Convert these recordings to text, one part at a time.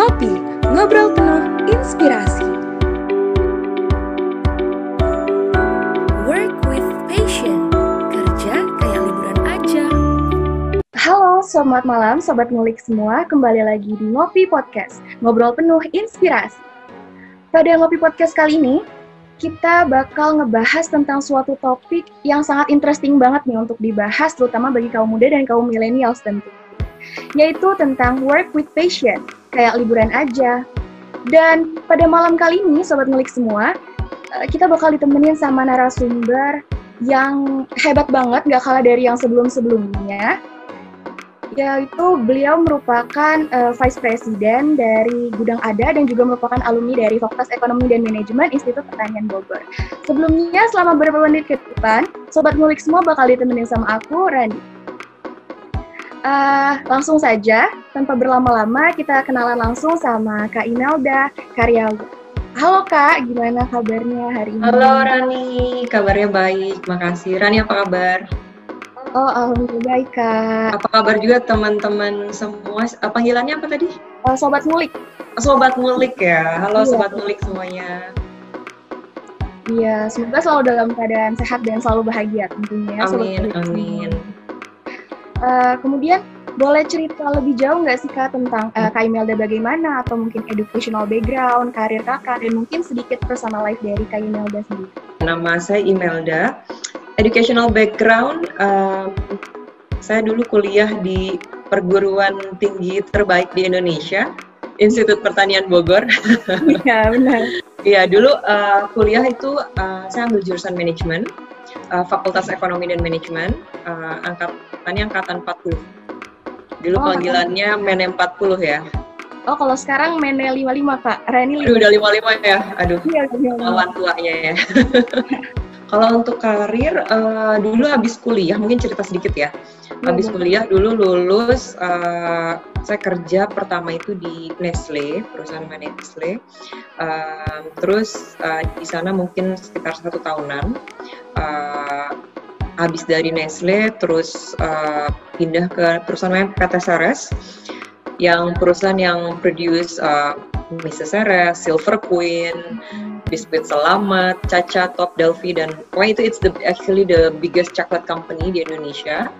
Ngopi, ngobrol penuh inspirasi. Work with passion. Kerja kayak liburan aja. Halo, selamat malam Sobat Ngulik semua. Kembali lagi di Ngopi Podcast, ngobrol penuh inspirasi. Pada Ngopi Podcast kali ini, kita bakal ngebahas tentang suatu topik yang sangat interesting banget nih untuk dibahas, terutama bagi kaum muda dan kaum milenials tentu yaitu tentang work with passion, kayak liburan aja. Dan pada malam kali ini, Sobat Ngulik semua, eh, kita bakal ditemenin sama narasumber yang hebat banget, gak kalah dari yang sebelum-sebelumnya, yaitu beliau merupakan uh, Vice President dari Gudang Ada dan juga merupakan alumni dari Fakultas Ekonomi dan Manajemen Institut Pertanian Bogor. Sebelumnya, selama beberapa menit ke depan, Sobat Ngulik semua bakal ditemenin sama aku, Rani. Uh, langsung saja, tanpa berlama-lama, kita kenalan langsung sama Kak Inalda Karyawan. Halo Kak, gimana kabarnya hari ini? Halo Rani, kabarnya baik, makasih. Rani apa kabar? Oh, alhamdulillah baik Kak. Apa kabar juga teman-teman semua? Panggilannya apa tadi? Uh, Sobat Ngulik. Sobat Ngulik ya, halo Iya. Sobat Ngulik semuanya. Iya, semoga selalu dalam keadaan sehat dan selalu bahagia tentunya. Sobat Amin, amin. Uh, kemudian boleh cerita lebih jauh nggak sih kak tentang uh, Kak Imelda bagaimana atau mungkin educational background, karir kakak dan mungkin sedikit personal life dari Kak Imelda sendiri. Nama saya Imelda. Educational background, um, saya dulu kuliah di perguruan tinggi terbaik di Indonesia, Institut Pertanian Bogor. Iya benar. Iya, dulu uh, kuliah itu uh, saya ambil jurusan manajemen, uh, Fakultas Ekonomi dan Manajemen, uh, angkatannya angkatan 40. Dulu Oh, panggilannya Men 40 ya. Oh kalau sekarang Mene 55 kak, Rani Aduh, udah 55 ya. Aduh, Iya, iya, iya. lawan tuanya ya. Kalau untuk karir, uh, dulu habis kuliah, mungkin cerita sedikit ya. Habis kuliah dulu lulus, uh, saya kerja pertama itu di Nestle, perusahaan Nestle. Um, terus uh, di sana mungkin sekitar satu tahunan. Uh, habis dari Nestle, terus uh, pindah ke perusahaan namanya PT Ceres, yang perusahaan yang produce uh, Mrs. Ceres, Silver Queen, biskuit selamat, Caca, Top Delphi dan pokoknya itu it's the actually the biggest chocolate company di Indonesia.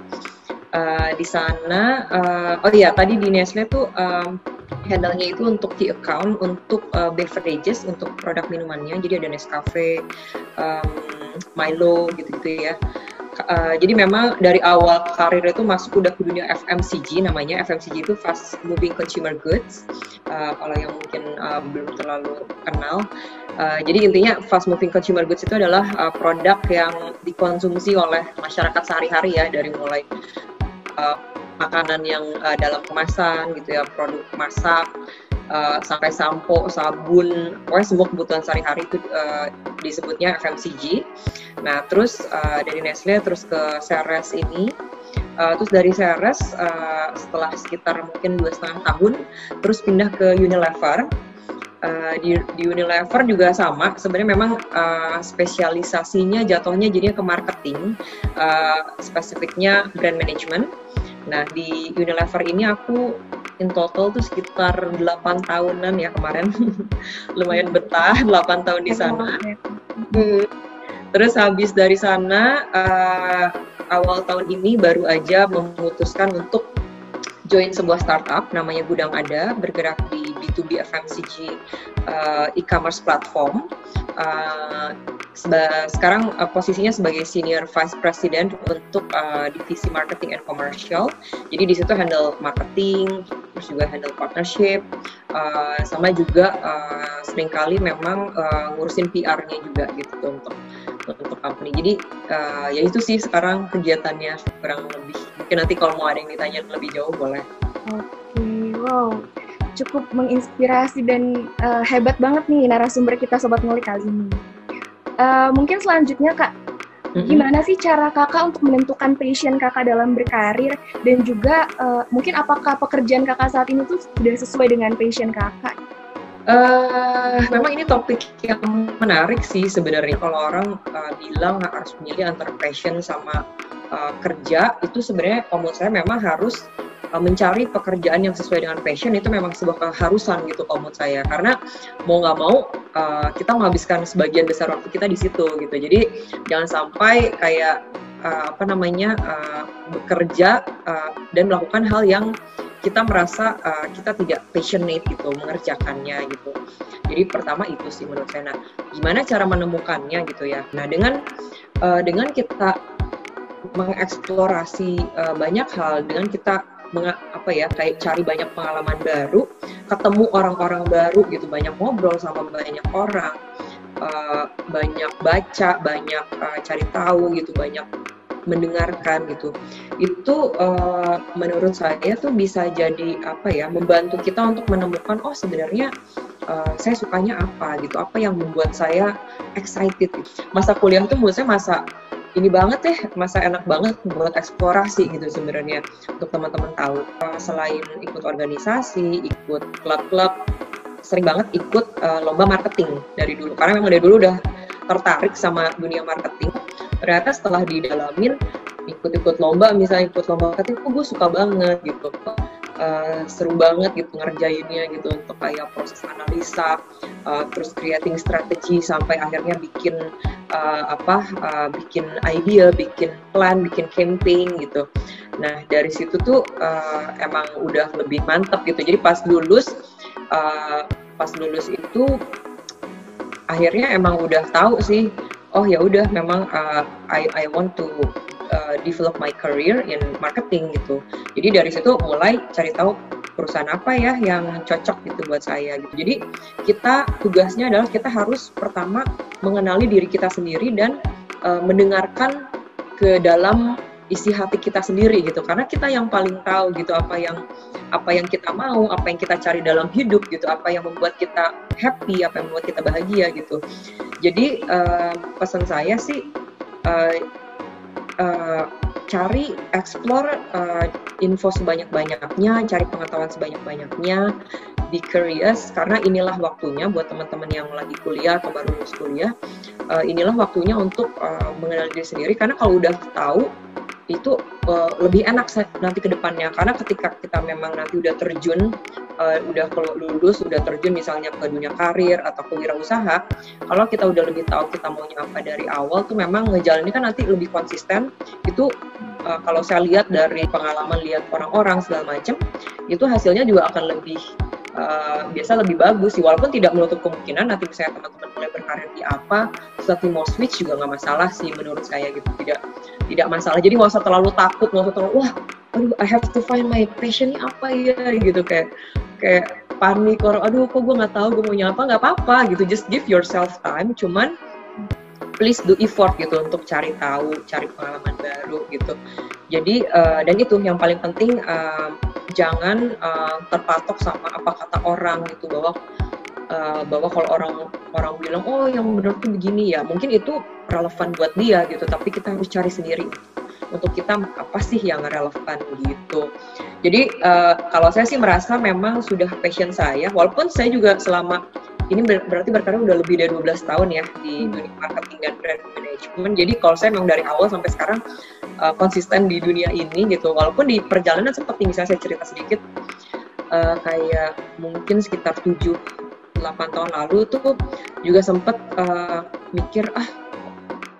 Uh, di sana, uh, oh iya tadi di Nestle tuh um, handle-nya itu untuk di account untuk uh, beverages untuk produk minumannya. Jadi ada Nescafe, um, Milo gitu-gitu ya. Uh, jadi memang dari awal karir itu masuk udah ke dunia FMCG namanya FMCG itu fast moving consumer goods. Uh, kalau yang mungkin uh, belum terlalu kenal. Uh, jadi intinya fast moving consumer goods itu adalah uh, produk yang dikonsumsi oleh masyarakat sehari-hari ya dari mulai uh, makanan yang uh, dalam kemasan gitu ya produk masak uh, sampai sampo sabun pokoknya semua kebutuhan sehari-hari itu uh, disebutnya FMCG. Nah terus uh, dari Nestle terus ke Ceres ini. Uh, terus dari Ceres uh, setelah sekitar mungkin dua setengah tahun terus pindah ke Unilever. Uh, di, di Unilever juga sama. Sebenarnya memang uh, spesialisasinya jatuhnya jadinya ke marketing. Uh, spesifiknya brand management. Nah di Unilever ini aku in total tuh sekitar 8 tahunan ya kemarin lumayan betah 8 tahun di sana Hmm. Terus habis dari sana uh, awal tahun ini baru aja memutuskan untuk join sebuah startup namanya Gudang Ada bergerak di B2B FMCG uh, e-commerce platform. Uh, sekarang uh, posisinya sebagai senior vice president untuk uh, divisi marketing and commercial. Jadi di situ handle marketing, terus juga handle partnership, uh, sama juga uh, sering kali memang uh, ngurusin PR-nya juga gitu untuk untuk company. Jadi uh, ya itu sih sekarang kegiatannya kurang lebih. Mungkin nanti kalau mau ada yang ditanya lebih jauh boleh. Oke, wow. Cukup menginspirasi dan uh, hebat banget nih narasumber kita Sobat Ngulik kali ini. Uh, mungkin selanjutnya Kak, Mm-mm. gimana sih cara kakak untuk menentukan passion kakak dalam berkarir dan juga uh, mungkin apakah pekerjaan kakak saat ini tuh sudah sesuai dengan passion kakak? Eh, memang ini topik yang menarik sih sebenarnya. Kalau orang uh, bilang harus memilih antara passion sama uh, kerja, itu sebenarnya kalau menurut saya memang harus uh, mencari pekerjaan yang sesuai dengan passion itu memang sebuah keharusan gitu kalau menurut saya karena mau nggak mau uh, kita menghabiskan sebagian besar waktu kita di situ gitu jadi jangan sampai kayak uh, apa namanya uh, bekerja uh, dan melakukan hal yang kita merasa uh, kita tidak passionate gitu mengerjakannya gitu. Jadi pertama itu sih menurut saya. Nah, gimana cara menemukannya gitu ya? Nah, dengan uh, dengan kita mengeksplorasi uh, banyak hal, dengan kita apa ya kayak cari banyak pengalaman baru, ketemu orang-orang baru gitu, banyak ngobrol sama banyak orang, uh, banyak baca, banyak uh, cari tahu gitu, banyak mendengarkan gitu itu uh, menurut saya tuh bisa jadi apa ya membantu kita untuk menemukan oh sebenarnya uh, saya sukanya apa gitu apa yang membuat saya excited gitu. masa kuliah tuh menurut saya masa ini banget ya masa enak banget buat eksplorasi gitu sebenarnya untuk teman-teman tahu. Selain ikut organisasi ikut klub-klub sering banget ikut uh, lomba marketing dari dulu. Karena memang dari dulu udah tertarik sama dunia marketing. Ternyata setelah didalamin ikut-ikut lomba misalnya ikut lomba marketing kok gue suka banget gitu uh, seru banget gitu ngerjainnya gitu untuk kayak proses analisa uh, terus creating strategi sampai akhirnya bikin uh, apa uh, bikin idea bikin plan bikin campaign gitu. Nah dari situ tuh uh, emang udah lebih mantep gitu. Jadi pas lulus uh, pas lulus itu akhirnya emang udah tahu sih oh ya udah memang uh, I I want to uh, develop my career in marketing gitu. Jadi dari situ mulai cari tahu perusahaan apa ya yang cocok gitu buat saya gitu. Jadi kita tugasnya adalah kita harus pertama mengenali diri kita sendiri dan uh, mendengarkan ke dalam isi hati kita sendiri gitu karena kita yang paling tahu gitu apa yang apa yang kita mau apa yang kita cari dalam hidup gitu apa yang membuat kita happy apa yang membuat kita bahagia gitu jadi uh, pesan saya sih uh, uh, cari explore uh, info sebanyak-banyaknya cari pengetahuan sebanyak-banyaknya be curious karena inilah waktunya buat teman-teman yang lagi kuliah atau baru lulus kuliah. Uh, inilah waktunya untuk uh, mengenal diri sendiri karena kalau udah tahu itu uh, lebih enak nanti ke depannya. Karena ketika kita memang nanti udah terjun uh, udah kalau lulus udah terjun misalnya ke dunia karir atau kewirausaha kalau kita udah lebih tahu kita maunya apa dari awal tuh memang ngejalannya kan nanti lebih konsisten. Itu uh, kalau saya lihat dari pengalaman lihat orang-orang segala macam itu hasilnya juga akan lebih Uh, biasa lebih bagus sih. Walaupun tidak menutup kemungkinan nanti misalnya teman-teman mulai berkarir di apa setelah mau switch juga nggak masalah sih menurut saya gitu. Tidak tidak masalah. Jadi nggak usah terlalu takut nggak usah terlalu wah aduh I have to find my passionnya apa ya? gitu. Kayak kayak panik orang aduh kok gue nggak tahu gue mau nyapa? Nggak apa-apa gitu. Just give yourself time. Cuman please do effort gitu untuk cari tahu cari pengalaman baru gitu. Jadi uh, dan itu yang paling penting uh, jangan uh, terpatok sama apa kata orang gitu bahwa uh, bahwa kalau orang orang bilang oh yang benar tuh begini ya mungkin itu relevan buat dia gitu tapi kita harus cari sendiri untuk kita apa sih yang relevan gitu. Jadi uh, kalau saya sih merasa memang sudah passion saya walaupun saya juga selama ini ber berarti berkarir udah lebih dari 12 tahun ya di hmm. dunia marketing dan brand management jadi kalau saya memang dari awal sampai sekarang uh, konsisten di dunia ini gitu walaupun di perjalanan seperti misalnya saya cerita sedikit uh, kayak mungkin sekitar 7 8 tahun lalu tuh juga sempet uh, mikir ah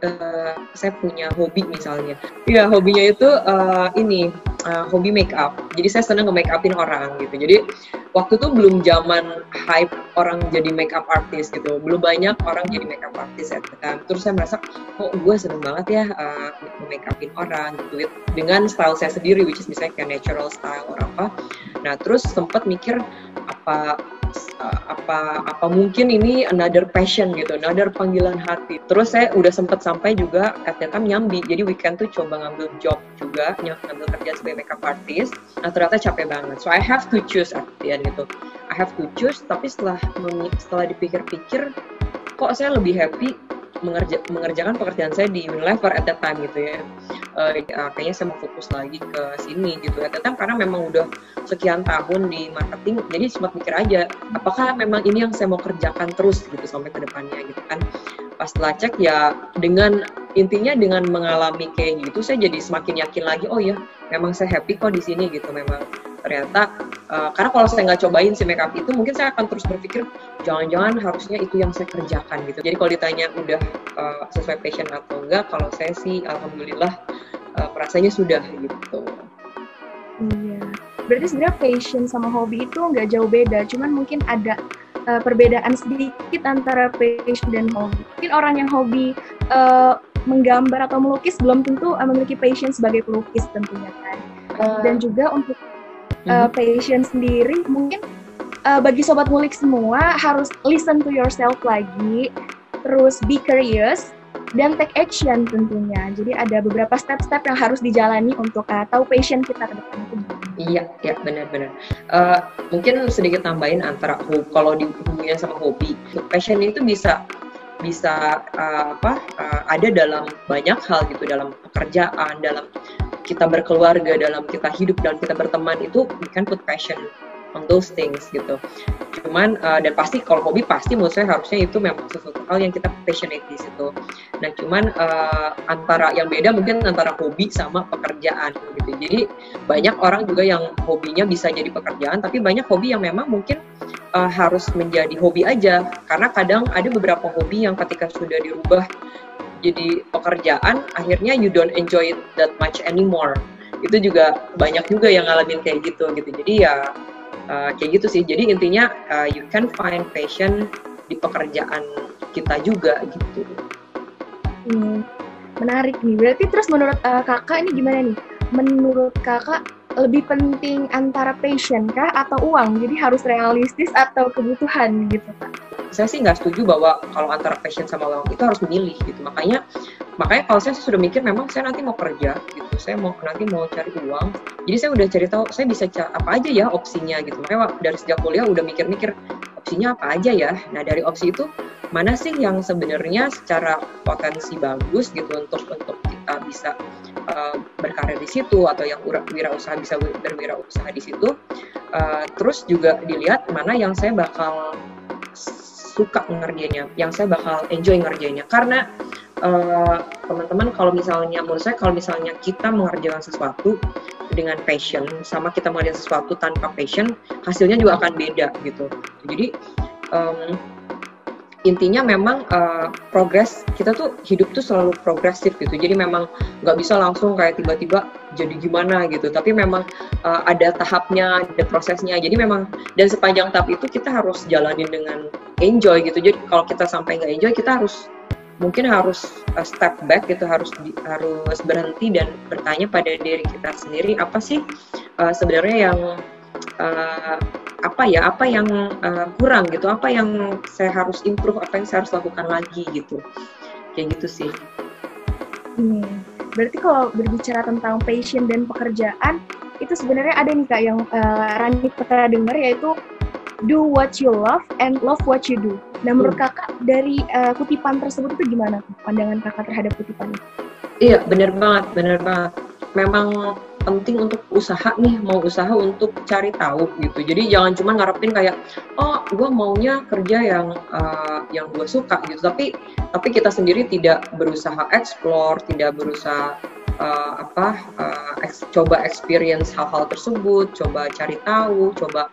uh, saya punya hobi misalnya. Ya hobinya itu uh, ini uh, hobi make up. Jadi saya senang nge make upin orang gitu. Jadi waktu itu belum zaman hype orang jadi make up artist gitu. Belum banyak orang jadi make up artist time. Terus saya merasa kok oh, gue seneng banget ya uh, make upin orang gitu dengan style saya sendiri which is misalnya kayak natural style atau apa. Nah terus sempat mikir apa apa apa mungkin ini another passion gitu, another panggilan hati. Terus saya udah sempet sampai juga at that time nyambi, jadi weekend tuh coba ngambil job juga, ngambil kerja sebagai makeup artist. Nah ternyata capek banget, so I have to choose end gitu. I have to choose, tapi setelah setelah dipikir-pikir, kok saya lebih happy mengerja, mengerjakan pekerjaan saya di Unilever at that time gitu ya. Uh, kayaknya saya mau fokus lagi ke sini gitu at that time karena memang udah sekian tahun di marketing jadi sempat mikir aja apakah memang ini yang saya mau kerjakan terus gitu sampai ke depannya gitu kan. Pas setelah cek ya dengan intinya dengan mengalami kayak gitu saya jadi semakin yakin lagi oh ya memang saya happy kok di sini gitu memang ternyata uh, karena kalau saya nggak cobain si makeup itu mungkin saya akan terus berpikir jangan-jangan harusnya itu yang saya kerjakan gitu. Jadi kalau ditanya udah uh, sesuai passion atau enggak kalau saya sih alhamdulillah uh, merasanya sudah gitu. Iya. Berarti sebenarnya passion sama hobi itu nggak jauh beda cuman mungkin ada uh, perbedaan sedikit antara passion dan hobi. Mungkin orang yang hobi uh, menggambar atau melukis belum tentu uh, memiliki passion sebagai pelukis tentunya kan. Uh, dan juga untuk uh, passion sendiri mungkin uh, bagi sobat ngulik semua harus listen to yourself lagi terus be curious dan take action tentunya. Jadi ada beberapa step-step yang harus dijalani untuk uh, tahu passion kita ke depan itu. Iya, ya benar-benar. Uh, mungkin sedikit tambahin antara kalau dihubungin sama hobi, passion itu bisa bisa uh, apa uh, ada dalam banyak hal gitu dalam pekerjaan, dalam kita berkeluarga, dalam kita hidup, dalam kita berteman itu we can put passion on those things gitu. Cuman uh, dan pasti kalau hobi pasti menurut saya harusnya itu memang sesuatu hal yang kita passionate di situ. Nah cuman uh, antara yang beda mungkin antara hobi sama pekerjaan gitu. Jadi banyak orang juga yang hobinya bisa jadi pekerjaan, tapi banyak hobi yang memang mungkin uh, harus menjadi hobi aja karena kadang ada beberapa hobi yang ketika sudah dirubah jadi pekerjaan akhirnya you don't enjoy it that much anymore. Itu juga banyak juga yang ngalamin kayak gitu gitu. Jadi ya uh, kayak gitu sih. Jadi intinya uh, you can find passion di pekerjaan kita juga gitu. Hmm, menarik nih. Berarti terus menurut uh, kakak ini gimana nih? Menurut kakak lebih penting antara passion kah atau uang? Jadi harus realistis atau kebutuhan gitu kak? Saya sih nggak setuju bahwa kalau antara passion sama uang itu harus memilih gitu. Makanya makanya kalau saya sudah mikir memang saya nanti mau kerja gitu. Saya mau nanti mau cari uang. Jadi saya udah cari tahu saya bisa apa aja ya opsinya gitu. Makanya dari sejak kuliah udah mikir-mikir opsinya apa aja ya nah dari opsi itu mana sih yang sebenarnya secara potensi bagus gitu untuk untuk kita bisa uh, berkarir di situ atau yang wirausaha bisa berwirausaha di situ uh, terus juga dilihat mana yang saya bakal suka ngerjainnya, yang saya bakal enjoy ngerjainnya. Karena uh, teman-teman kalau misalnya menurut saya kalau misalnya kita mengerjakan sesuatu dengan passion. Sama kita mengerjakan sesuatu tanpa passion, hasilnya juga akan beda gitu. Jadi um, intinya memang uh, progres kita tuh hidup tuh selalu progresif gitu. Jadi memang nggak bisa langsung kayak tiba-tiba jadi gimana gitu. Tapi memang uh, ada tahapnya ada prosesnya. Jadi memang dan sepanjang tahap itu kita harus jalanin dengan enjoy gitu. Jadi kalau kita sampai nggak enjoy kita harus mungkin harus uh, step back gitu harus harus berhenti dan bertanya pada diri kita sendiri apa sih uh, sebenarnya yang uh, apa ya apa yang uh, kurang gitu apa yang saya harus improve apa yang saya harus lakukan lagi gitu kayak gitu sih hmm. berarti kalau berbicara tentang passion dan pekerjaan itu sebenarnya ada nih kak yang uh, Rani pernah dengar yaitu do what you love and love what you do. Nah menurut hmm. kakak dari uh, kutipan tersebut itu gimana pandangan kakak terhadap kutipan itu? Iya benar banget, benar banget. Memang penting untuk usaha nih mau usaha untuk cari tahu gitu jadi jangan cuma ngarepin kayak oh gue maunya kerja yang uh, yang gue suka gitu tapi tapi kita sendiri tidak berusaha explore tidak berusaha uh, apa uh, ex, coba experience hal-hal tersebut coba cari tahu coba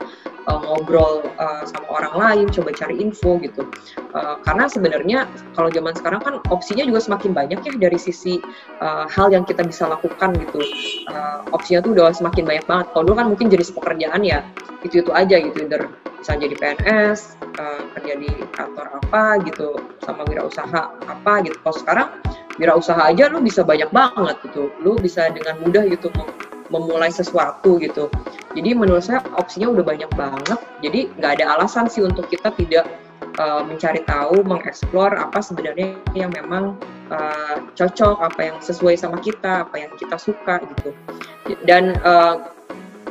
uh, ngobrol uh, sama orang lain, coba cari info gitu. Uh, karena sebenarnya kalau zaman sekarang kan opsinya juga semakin banyak ya dari sisi uh, hal yang kita bisa lakukan gitu. Uh, opsinya tuh udah semakin banyak banget. Kalau dulu kan mungkin jenis pekerjaan ya itu itu aja gitu, either bisa jadi PNS, uh, kerja di kantor apa gitu, sama wirausaha apa gitu. Kalau sekarang wirausaha aja lu bisa banyak banget gitu, lu bisa dengan mudah gitu memulai sesuatu gitu. Jadi menurut saya opsinya udah banyak banget. Jadi nggak ada alasan sih untuk kita tidak uh, mencari tahu, mengeksplor apa sebenarnya yang memang uh, cocok, apa yang sesuai sama kita, apa yang kita suka gitu. Dan uh,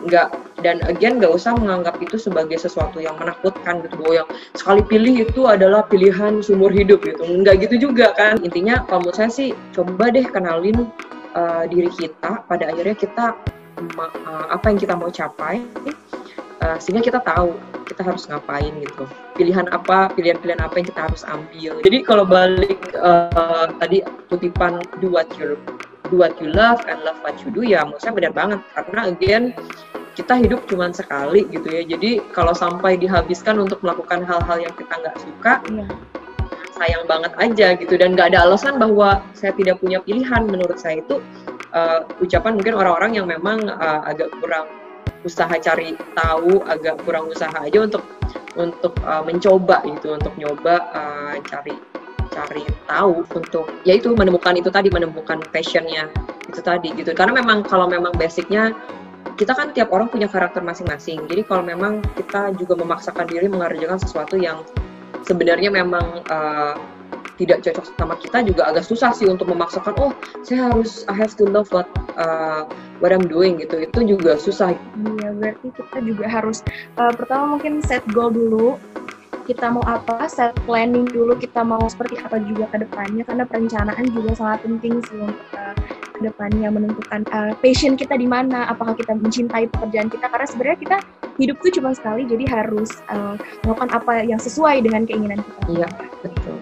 nggak dan again nggak usah menganggap itu sebagai sesuatu yang menakutkan gitu bahwa yang sekali pilih itu adalah pilihan seumur hidup gitu nggak gitu juga kan intinya kalau menurut saya sih coba deh kenalin uh, diri kita pada akhirnya kita uh, apa yang kita mau capai uh, sehingga kita tahu kita harus ngapain gitu. Pilihan apa pilihan-pilihan apa yang kita harus ambil. Jadi kalau balik uh, tadi kutipan do what you do what you love and love what you do ya menurut saya benar banget. Karena again kita hidup cuma sekali gitu ya. Jadi kalau sampai dihabiskan untuk melakukan hal-hal yang kita nggak suka yeah. Sayang banget aja gitu. Dan nggak ada alasan bahwa saya tidak punya pilihan. Menurut saya itu uh, ucapan mungkin orang-orang yang memang uh, agak kurang usaha cari tahu agak kurang usaha aja untuk untuk uh, mencoba gitu untuk nyoba uh, cari cari tahu untuk ya itu menemukan itu tadi menemukan passionnya itu tadi gitu. Karena memang kalau memang basicnya kita kan tiap orang punya karakter masing-masing. Jadi kalau memang kita juga memaksakan diri mengerjakan sesuatu yang sebenarnya memang uh, tidak cocok sama kita juga agak susah sih untuk memaksakan oh saya harus I have to love what uh, what I'm doing gitu itu juga susah. Iya berarti kita juga harus uh, pertama mungkin set goal dulu kita mau apa, set planning dulu kita mau seperti apa juga ke depannya karena perencanaan juga sangat penting sih untuk uh, depannya menentukan uh, passion kita di mana, apakah kita mencintai pekerjaan kita karena sebenarnya kita hidup tuh cuma sekali jadi harus uh, melakukan apa yang sesuai dengan keinginan kita. Iya, betul.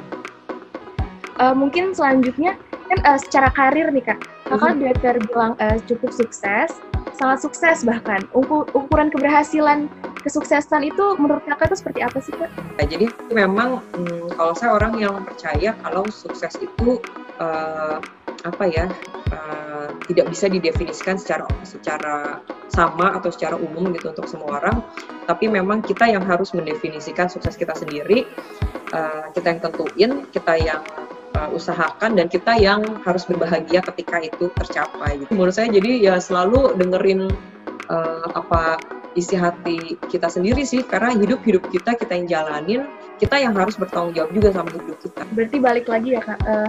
Uh, mungkin selanjutnya kan uh, secara karir nih Kak, Kakak mm-hmm. udah terbilang uh, cukup sukses, sangat sukses bahkan. Ukur, ukuran keberhasilan kesuksesan itu menurut kakak itu seperti apa sih kak? Nah, jadi memang hmm, kalau saya orang yang percaya kalau sukses itu uh, apa ya uh, tidak bisa didefinisikan secara secara sama atau secara umum gitu untuk semua orang tapi memang kita yang harus mendefinisikan sukses kita sendiri uh, kita yang tentuin kita yang usahakan dan kita yang harus berbahagia ketika itu tercapai gitu. menurut saya jadi ya selalu dengerin uh, apa isi hati kita sendiri sih karena hidup hidup kita kita yang jalanin kita yang harus bertanggung jawab juga sama hidup kita. Berarti balik lagi ya kak, uh,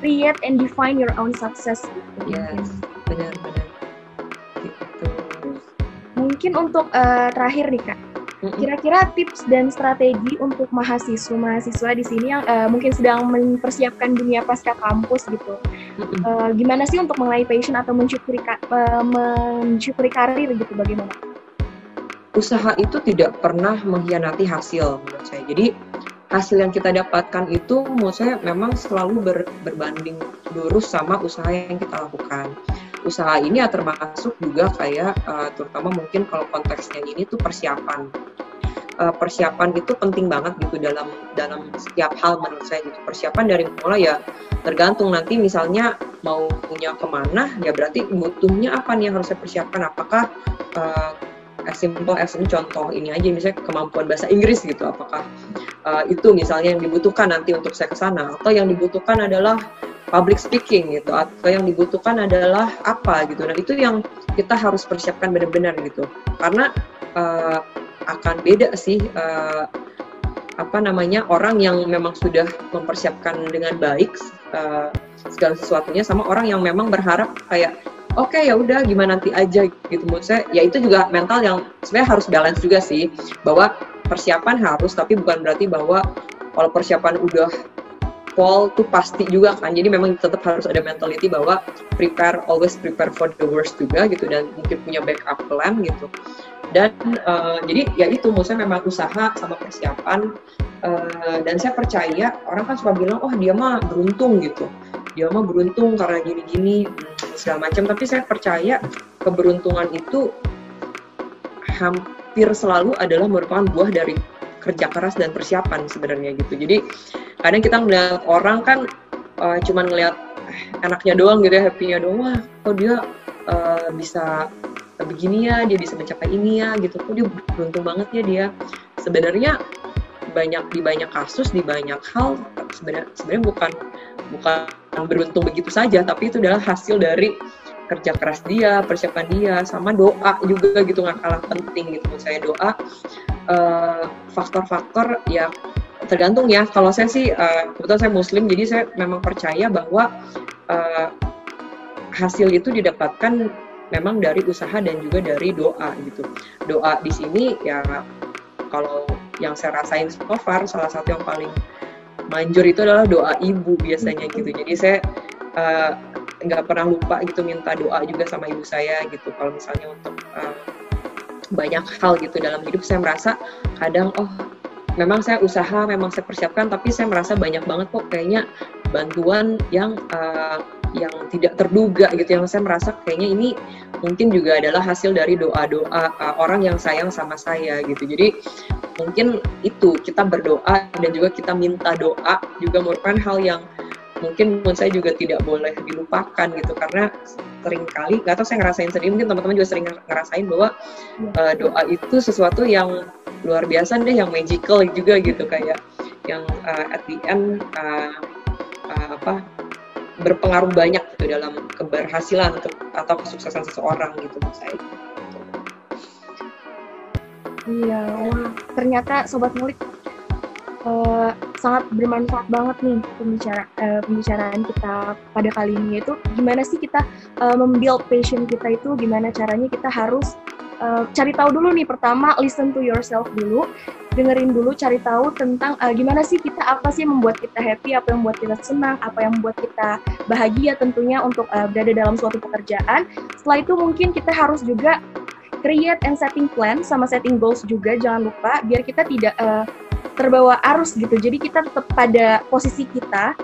create and define your own success. Yes, benar-benar. Gitu. Mungkin untuk uh, terakhir nih kak, kira-kira tips dan strategi untuk mahasiswa-mahasiswa di sini yang uh, mungkin sedang mempersiapkan dunia pasca kampus gitu. Uh, gimana sih untuk mengenai passion atau mensyukuri uh, mensyukuri karir gitu bagaimana? Usaha itu tidak pernah mengkhianati hasil menurut saya. Jadi hasil yang kita dapatkan itu menurut saya memang selalu ber, berbanding lurus sama usaha yang kita lakukan. Usaha ini ya termasuk juga kayak uh, terutama mungkin kalau konteksnya ini tuh persiapan. Uh, persiapan itu penting banget gitu dalam dalam setiap hal menurut saya gitu. Persiapan dari mulai ya tergantung nanti misalnya mau punya ke mana ya berarti butuhnya apa nih yang harus saya persiapkan apakah uh, as simple as contoh ini aja misalnya kemampuan bahasa Inggris gitu apakah uh, itu misalnya yang dibutuhkan nanti untuk saya ke sana atau yang dibutuhkan adalah public speaking gitu atau yang dibutuhkan adalah apa gitu. Nah itu yang kita harus persiapkan benar-benar gitu. Karena uh, akan beda sih uh, apa namanya orang yang memang sudah mempersiapkan dengan baik uh, segala sesuatunya sama orang yang memang berharap kayak oke okay, ya udah gimana nanti aja gitu. Menurut saya ya itu juga mental yang sebenarnya harus balance juga sih bahwa persiapan harus tapi bukan berarti bahwa kalau persiapan udah fall tuh pasti juga kan. Jadi memang tetap harus ada mentality bahwa prepare always prepare for the worst juga gitu dan mungkin punya backup plan gitu. Dan uh, jadi ya itu maksudnya memang usaha sama persiapan uh, dan saya percaya orang kan suka bilang oh dia mah beruntung gitu dia mah beruntung karena gini-gini segala macam. Tapi saya percaya keberuntungan itu hampir selalu adalah merupakan buah dari kerja keras dan persiapan sebenarnya gitu. Jadi kadang kita melihat orang kan uh, cuman ngelihat anaknya doang gitu ya happy-nya doang. Wah kok dia uh, bisa begini ya dia bisa mencapai ini ya gitu. Kok dia beruntung banget ya dia. Sebenarnya banyak di banyak kasus di banyak hal sebenarnya sebenarnya bukan bukan beruntung begitu saja tapi itu adalah hasil dari kerja keras dia persiapan dia sama doa juga gitu nggak kalah penting gitu. Saya doa uh, faktor-faktor ya tergantung ya. Kalau saya sih uh, kebetulan saya muslim jadi saya memang percaya bahwa uh, hasil itu didapatkan memang dari usaha dan juga dari doa gitu. Doa di sini ya kalau yang saya rasain so far salah satu yang paling manjur itu adalah doa ibu biasanya gitu. Jadi saya uh, nggak pernah lupa gitu minta doa juga sama ibu saya gitu. Kalau misalnya untuk uh, banyak hal gitu dalam hidup saya merasa kadang oh memang saya usaha memang saya persiapkan tapi saya merasa banyak banget kok kayaknya bantuan yang uh, yang tidak terduga gitu yang saya merasa kayaknya ini mungkin juga adalah hasil dari doa-doa uh, orang yang sayang sama saya gitu. Jadi mungkin itu kita berdoa dan juga kita minta doa juga merupakan hal yang mungkin menurut saya juga tidak boleh dilupakan gitu. Karena sering kali nggak tahu saya ngerasain sendiri mungkin teman-teman juga sering ngerasain bahwa uh, doa itu sesuatu yang luar biasa deh yang magical juga gitu. Kayak yang uh, at the end uh, uh, apa berpengaruh banyak gitu dalam keberhasilan atau, kesuksesan seseorang gitu menurut saya. Iya, wah ternyata sobat ngulik uh, sangat bermanfaat banget nih pembicara uh, pembicaraan kita pada kali ini itu gimana sih kita uh, membuild passion kita itu gimana caranya kita harus uh, cari tahu dulu nih pertama listen to yourself dulu. Dengerin dulu cari tahu tentang uh, gimana sih kita apa sih yang membuat kita happy apa yang membuat kita senang apa yang membuat kita bahagia tentunya untuk uh, berada dalam suatu pekerjaan. Setelah itu mungkin kita harus juga create and setting plan sama setting goals juga jangan lupa biar kita tidak uh, terbawa arus gitu. Jadi kita tetap pada posisi kita.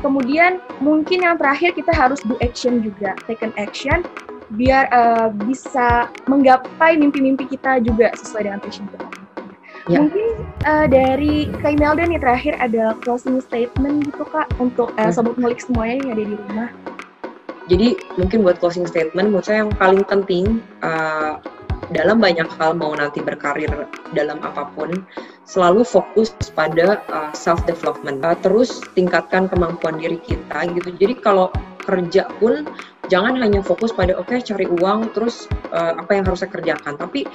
Kemudian mungkin yang terakhir kita harus do action juga take an action biar uh, bisa menggapai mimpi-mimpi kita juga sesuai dengan passion kita Ya. Mungkin uh, dari Kak Imelda nih terakhir ada closing statement gitu Kak untuk uh, sobat ngulik semuanya yang ada di rumah. Jadi mungkin buat closing statement menurut saya yang paling penting uh, dalam banyak hal mau nanti berkarir dalam apa pun selalu fokus pada uh, self development uh, terus tingkatkan kemampuan diri kita gitu jadi kalau kerja pun jangan hanya fokus pada oke okay, cari uang terus uh, apa yang harus saya kerjakan. Tapi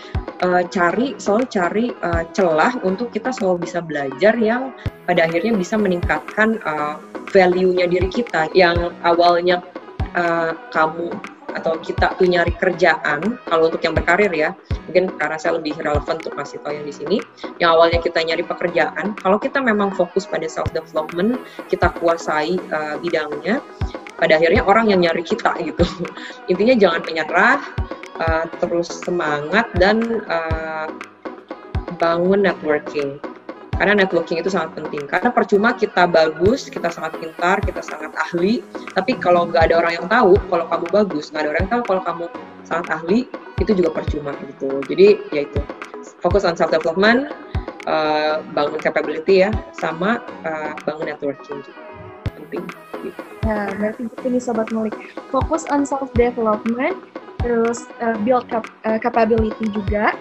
uh, cari selalu cari uh, celah untuk kita selalu bisa belajar yang pada akhirnya bisa meningkatkan uh, value-nya diri kita. Yang awalnya uh, kamu atau kita tuh nyari kerjaan kalau untuk yang berkarir ya mungkin karena saya lebih relevan untuk kasih tahu yang di sini. Yang awalnya kita nyari pekerjaan kalau kita memang fokus pada self development kita kuasai uh, bidangnya pada akhirnya orang yang nyari kita gitu. Intinya jangan menyerah uh, terus semangat dan uh, bangun networking karena networking itu sangat penting. Karena percuma kita bagus kita sangat pintar kita sangat ahli tapi kalau nggak ada orang yang tahu kalau kamu bagus nggak ada orang yang tahu kalau kamu sangat ahli itu juga percuma gitu. Jadi ya itu. Fokus on self development uh, bangun capability ya sama uh, bangun networking. Juga penting. Nah, berarti gitu nih Sobat Ngulik. Fokus on self-development, terus uh, build cap uh, capability juga,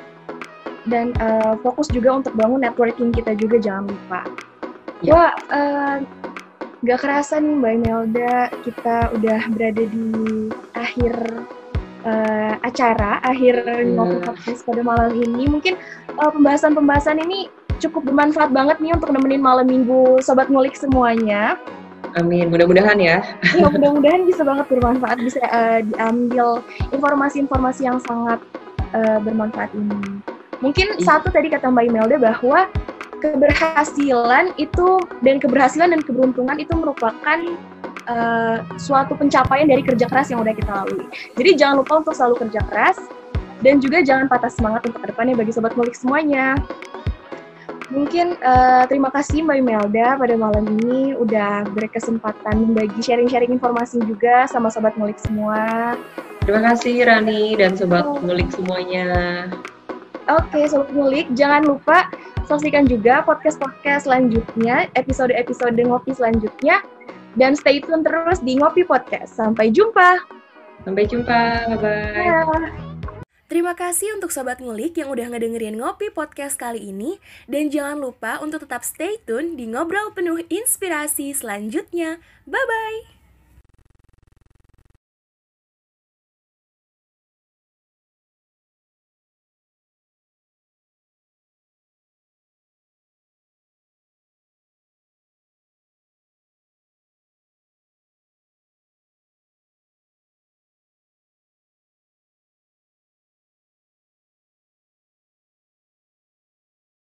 dan uh, fokus juga untuk bangun networking kita juga jangan lupa. Ya. Wah, uh, gak kerasa nih Mbak Imelda, kita udah berada di akhir uh, acara, akhir hmm. ngopi podcast pada malam ini. Mungkin pembahasan-pembahasan uh, ini cukup bermanfaat banget nih untuk nemenin malam minggu Sobat Ngulik semuanya. Amin, mudah-mudahan ya. Ya, mudah-mudahan bisa banget bermanfaat, bisa uh, diambil informasi-informasi yang sangat uh, bermanfaat ini. Mungkin iya. satu tadi kata Mbak Imelda bahwa keberhasilan itu dan keberhasilan dan keberuntungan itu merupakan uh, suatu pencapaian dari kerja keras yang udah kita lalui. Jadi jangan lupa untuk selalu kerja keras dan juga jangan patah semangat untuk ke depannya bagi sobat mulik semuanya. Mungkin uh, terima kasih Mbak Imelda pada malam ini udah berkesempatan membagi sharing-sharing informasi juga sama sobat ngulik semua. Terima kasih Rani dan sobat ngulik semuanya. Oke, sobat ngulik, jangan lupa saksikan juga podcast-podcast selanjutnya, episode-episode ngopi selanjutnya, dan stay tune terus di Ngopi Podcast. Sampai jumpa. Sampai jumpa, bye-bye. Ya. Terima kasih untuk Sobat Ngulik yang udah ngedengerin Ngopi Podcast kali ini. Dan jangan lupa untuk tetap stay tune di Ngobrol Penuh Inspirasi selanjutnya. Bye-bye!